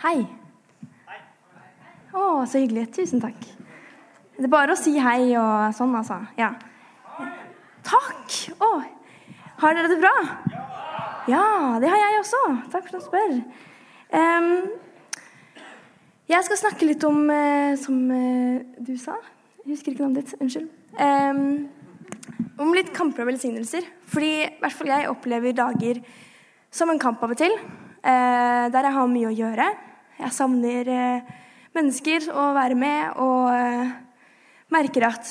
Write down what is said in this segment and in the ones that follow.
Hei. Å, så hyggelig. Tusen takk. Det er bare å si hei og sånn, altså. Ja. Takk! Å, har dere det bra? Ja, det har jeg også. Takk for at du spør. Um, jeg skal snakke litt om, uh, som uh, du sa Jeg husker ikke navnet ditt. Unnskyld. Um, om litt kamper og velsignelser. Fordi i hvert fall jeg opplever dager som en kamp av og til. Uh, der jeg har mye å gjøre. Jeg savner eh, mennesker å være med og eh, merker at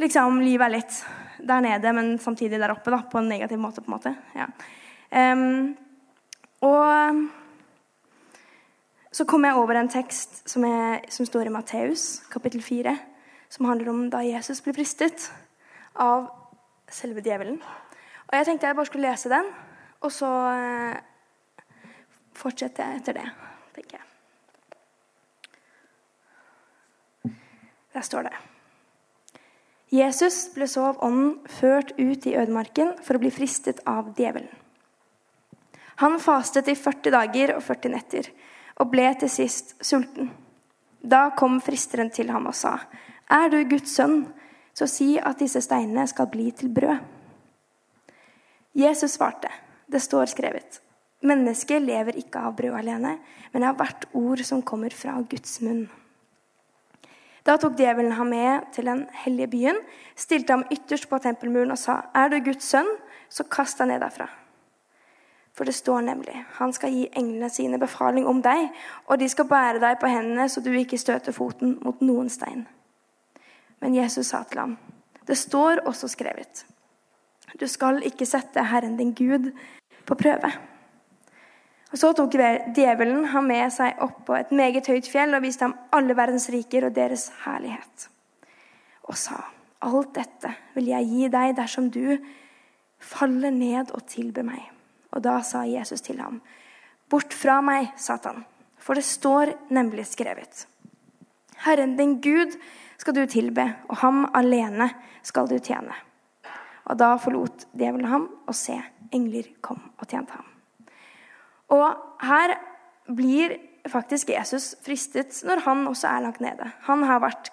liksom livet er litt der nede, men samtidig der oppe, da, på en negativ måte. på en måte. Ja. Um, og så kom jeg over en tekst som, er, som står i Matteus, kapittel 4, som handler om da Jesus ble fristet av selve djevelen. Og jeg tenkte jeg bare skulle lese den, og så eh, fortsette etter det, tenker jeg. Der står det. Jesus ble så av ånden ført ut i ødemarken for å bli fristet av djevelen. Han fastet i 40 dager og 40 netter og ble til sist sulten. Da kom fristeren til ham og sa, Er du Guds sønn, så si at disse steinene skal bli til brød. Jesus svarte, Det står skrevet, Mennesket lever ikke av brød alene, men av hvert ord som kommer fra Guds munn. Da tok djevelen ham med til den hellige byen, stilte ham ytterst på tempelmuren og sa, Er du Guds sønn, så kast deg ned derfra. For det står nemlig, han skal gi englene sine befaling om deg, og de skal bære deg på hendene så du ikke støter foten mot noen stein. Men Jesus sa til ham, det står også skrevet, du skal ikke sette Herren din Gud på prøve. Og Så tok djevelen ham med seg opp på et meget høyt fjell og viste ham alle verdens riker og deres herlighet. Og sa, alt dette vil jeg gi deg dersom du faller ned og tilber meg. Og da sa Jesus til ham, bort fra meg, Satan, for det står nemlig skrevet. Herren din Gud skal du tilbe, og ham alene skal du tjene. Og da forlot djevelen ham, og se, engler kom og tjente ham. Og her blir faktisk Jesus fristet når han også er langt nede. Han har vært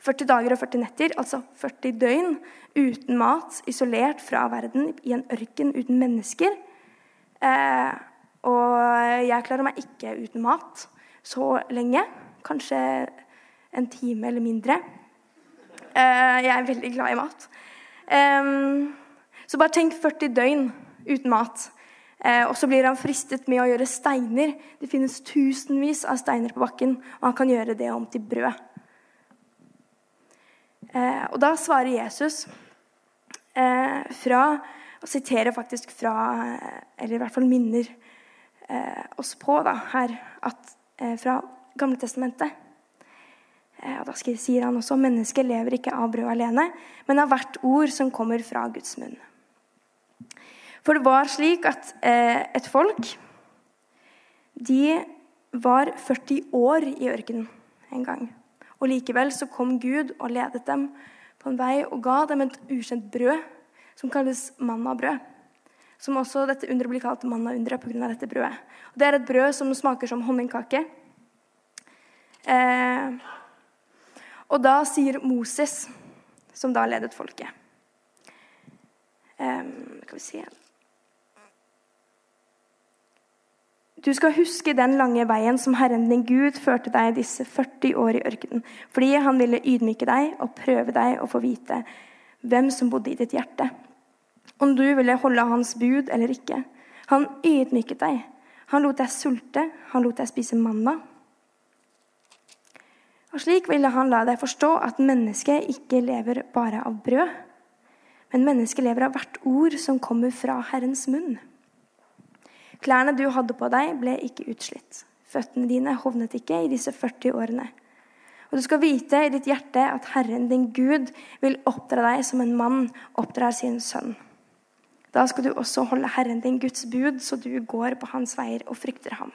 40 dager og 40 netter, altså 40 døgn, uten mat, isolert fra verden, i en ørken uten mennesker. Eh, og jeg klarer meg ikke uten mat så lenge. Kanskje en time eller mindre. Eh, jeg er veldig glad i mat. Eh, så bare tenk 40 døgn uten mat. Eh, og så blir han fristet med å gjøre steiner. Det finnes tusenvis av steiner på bakken, og han kan gjøre det om til brød. Eh, og da svarer Jesus eh, fra Og siterer faktisk fra Eller i hvert fall minner oss på da, her at fra Gamle Testamentet. Og da sier han også mennesket lever ikke av brød alene, men av hvert ord som kommer fra Guds munn. For det var slik at eh, et folk De var 40 år i ørkenen en gang. Og likevel så kom Gud og ledet dem på en vei og ga dem et ukjent brød som kalles mannabrød. Som også dette underet blir kalt mannaunderet pga. dette brødet. Og det er et brød som smaker som honningkake. Eh, og da sier Moses, som da ledet folket eh, Skal vi se Du skal huske den lange veien som Herren din Gud førte deg disse 40 år i ørkenen, fordi han ville ydmyke deg og prøve deg å få vite hvem som bodde i ditt hjerte. Om du ville holde hans bud eller ikke. Han ydmyket deg. Han lot deg sulte, han lot deg spise manna. Og Slik ville han la deg forstå at mennesket ikke lever bare av brød, men mennesket lever av hvert ord som kommer fra Herrens munn. Klærne du hadde på deg, ble ikke utslitt. Føttene dine hovnet ikke i disse 40 årene. Og du skal vite i ditt hjerte at Herren din Gud vil oppdra deg som en mann oppdrar sin sønn. Da skal du også holde Herren din Guds bud, så du går på hans veier og frykter ham.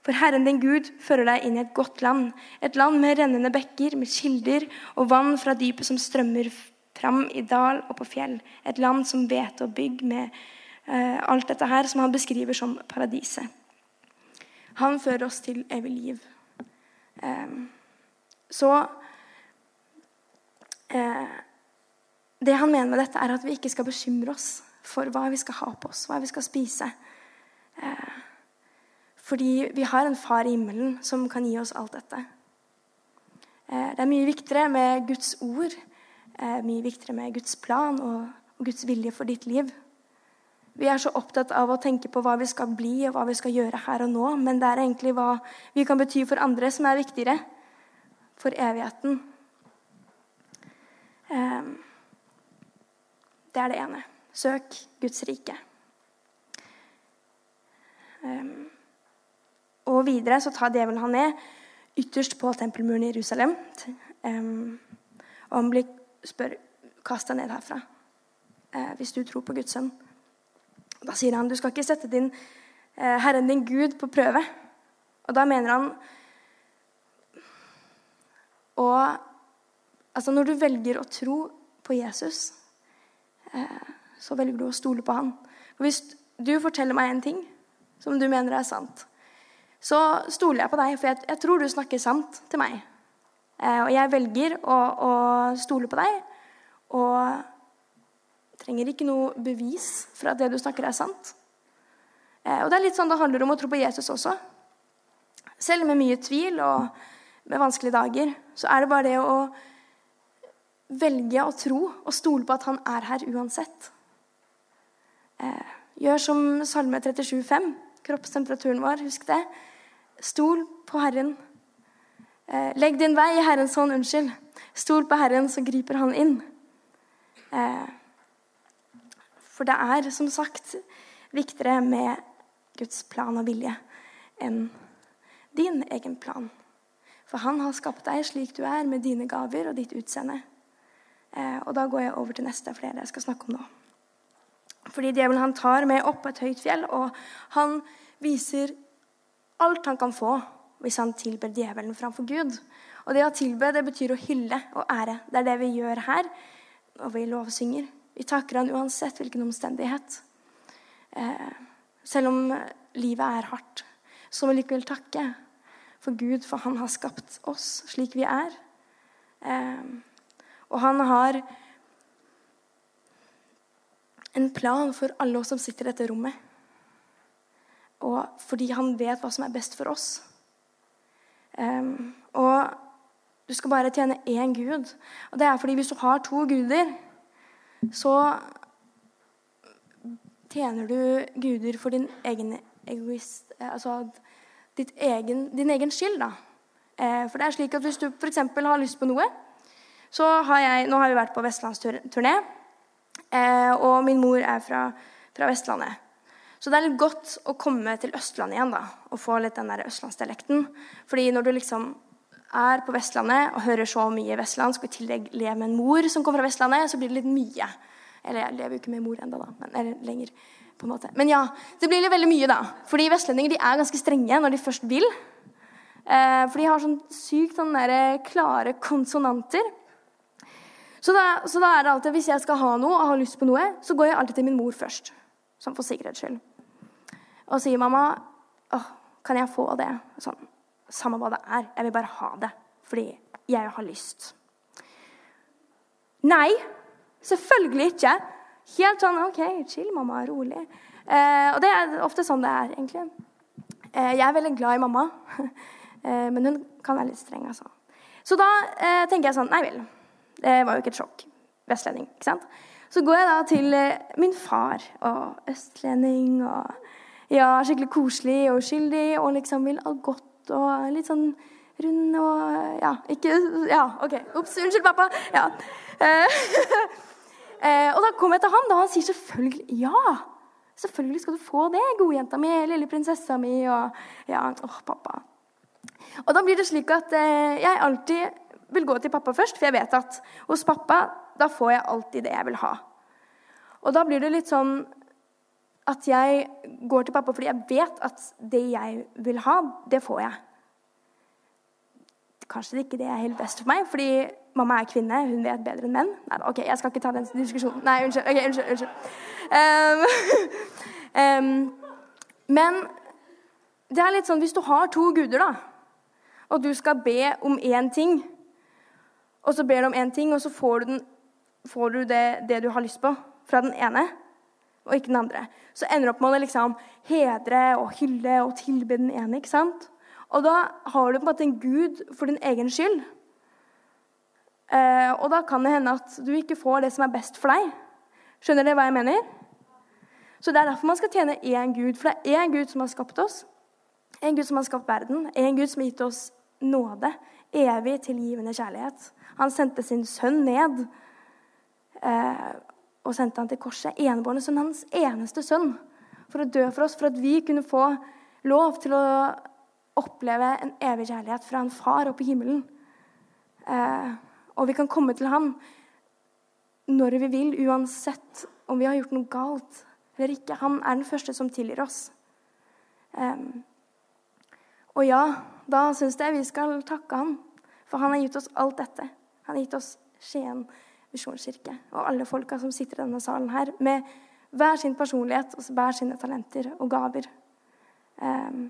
For Herren din Gud fører deg inn i et godt land, et land med rennende bekker, med kilder og vann fra dypet som strømmer fram i dal og på fjell. Et land som hvete og bygg med alt dette her som han beskriver som paradiset. Han fører oss til evig liv. Eh, så eh, Det han mener med dette, er at vi ikke skal bekymre oss for hva vi skal ha på oss, hva vi skal spise. Eh, fordi vi har en far i himmelen som kan gi oss alt dette. Eh, det er mye viktigere med Guds ord, eh, mye viktigere med Guds plan og Guds vilje for ditt liv. Vi er så opptatt av å tenke på hva vi skal bli og hva vi skal gjøre her og nå, men det er egentlig hva vi kan bety for andre, som er viktigere for evigheten. Eh, det er det ene. Søk Guds rike. Um, og videre så tar djevelen han ned ytterst på tempelmuren i Jerusalem. Um, og han blir spør kasta ned herfra uh, hvis du tror på Guds sønn. Da sier han du skal ikke sette din eh, Herren din Gud på prøve. Og da mener han Og altså når du velger å tro på Jesus eh, så velger du å stole på han. Og hvis du forteller meg en ting som du mener er sant, så stoler jeg på deg, for jeg, jeg tror du snakker sant til meg. Eh, og jeg velger å, å, stole på deg og trenger ikke noe bevis for at det du snakker, er sant. Eh, og det er litt sånn det handler om å tro på Jesus også. Selv med mye tvil og med vanskelige dager, så er det bare det å velge å tro og stole på at han er her uansett. Eh, gjør som Salme 37, 5. Kroppstemperaturen vår, husk det. Stol på Herren. Eh, legg din vei i Herrens hånd. Unnskyld. Stol på Herren, så griper Han inn. Eh, for det er, som sagt, viktigere med Guds plan og vilje enn din egen plan. For han har skapt deg slik du er, med dine gaver og ditt utseende. og da går jeg over til neste, det jeg skal snakke om nå. Fordi djevelen han tar med opp et høyt fjell, og han viser alt han kan få hvis han tilber djevelen framfor Gud. Og det å tilbe det betyr å hylle og ære. Det er det vi gjør her og vi lovsynger. Vi takker han uansett hvilken omstendighet. Eh, selv om livet er hardt, så må vi likevel takke for Gud, for han har skapt oss slik vi er. Eh, og han har en plan for alle oss som sitter i dette rommet. Og fordi han vet hva som er best for oss. Um, og du skal bare tjene én gud. Og det er fordi hvis du har to guder, så tjener du guder for din egen egoist Altså egen, din egen skyld, da. Eh, for det er slik at hvis du f.eks. har lyst på noe, så har jeg Nå har vi vært på vestlandsturné. Eh, og min mor er fra, fra, Vestlandet. Så det er litt godt å komme til Østlandet igjen da, og få litt den der østlandsdialekten. Fordi når du liksom er på Vestlandet og hører så mye vestlandsk, og i tillegg lever med en mor som kommer fra Vestlandet, så blir det litt mye. Eller jeg lever jo ikke med mor ennå, da. Men, eller lenger, på en måte. Men ja, det blir litt veldig mye, da. Fordi vestlendinger de er ganske strenge når de først vil. Eh, for de har sånn sykt sånn der, klare konsonanter. Så da, så da, er det alltid, Hvis jeg skal ha noe og har lyst på noe, så går jeg alltid til min mor først. Sånn for sikkerhets skyld. Og sier mamma åh, kan jeg få det? Sånn, Samme hva det er. Jeg vil bare ha det. Fordi jeg har lyst. Nei, selvfølgelig ikke. Helt sånn OK, chill, mamma. Rolig. Eh, og det er ofte sånn det er, egentlig. Eh, jeg er veldig glad i mamma, eh, men hun kan være litt streng, altså. Så da eh, tenker jeg sånn Nei vel. Det var jo ikke et sjokk. Vestlending. ikke sant? Så går jeg da til eh, min far. Og østlending og ja, skikkelig koselig og uskyldig og liksom vil alt godt og litt sånn rund og Ja, ikke Ja, OK. Ops, unnskyld, pappa. Ja. Eh, og da kommer jeg til han, og han sier selvfølgelig ja. Selvfølgelig skal du få det, godjenta mi, lille prinsessa mi og Ja, åh, pappa. Og da blir det slik at eh, jeg alltid vil gå til pappa først, for jeg vet at hos pappa da får jeg alltid det jeg vil ha. Og da blir det litt sånn at jeg går til pappa fordi jeg vet at det jeg vil ha, det får jeg. Kanskje det ikke det er helt best for meg, fordi mamma er kvinne. Hun vet bedre enn menn. Nei, ok, jeg skal ikke ta den diskusjonen. Nei, unnskyld. Okay, unnskyld, unnskyld. Um, um, men det er litt sånn hvis du har to guder, da, og du skal be om én ting, og så ber du om én ting, og så får du, den, får du det, det, du har lyst på, fra den ene, og ikke den andre. Så ender opp med å liksom hedre og hylle og tilbe den ene. ikke sant? Og da har du på en måte en gud for din egen skyld. Eh, og da kan det hende at du ikke får det som er best for deg. Skjønner dere hva jeg mener? Så Det er derfor man skal tjene én Gud. For det er én Gud som har skapt oss. En Gud som har skapt verden. En Gud som har gitt oss nåde. Evig tilgivende kjærlighet. Han sendte sin sønn ned eh, og sendte han til korset. Enebårne sønn, hans eneste sønn, for å dø for oss. For at vi kunne få lov til å oppleve en evig kjærlighet fra en far oppe i himmelen. Eh, og vi kan komme til ham når vi vil, uansett om vi har gjort noe galt eller ikke. Han er den første som tilgir oss. Eh, og ja, da syns jeg vi skal takke ham, for han har gitt oss alt dette. Han har gitt oss Skien misjonskirke og alle folka som sitter i denne salen her, med hver sin personlighet og hver sine talenter og gaver. Um,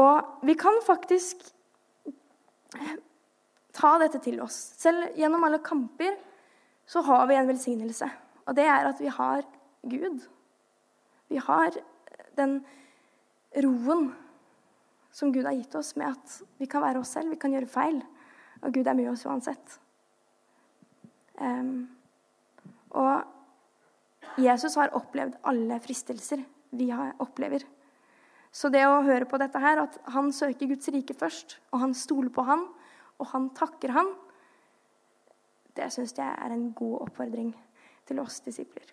og vi kan faktisk ta dette til oss. Selv gjennom alle kamper så har vi en velsignelse. Og det er at vi har Gud. Vi har den roen som Gud har gitt oss, med at vi kan være oss selv, vi kan gjøre feil. Og Gud er med oss uansett. Og Jesus har opplevd alle fristelser vi opplever. Så det å høre på dette her, at han søker Guds rike først, og han stoler på han, og han takker han, det syns jeg er en god oppfordring til oss disipler.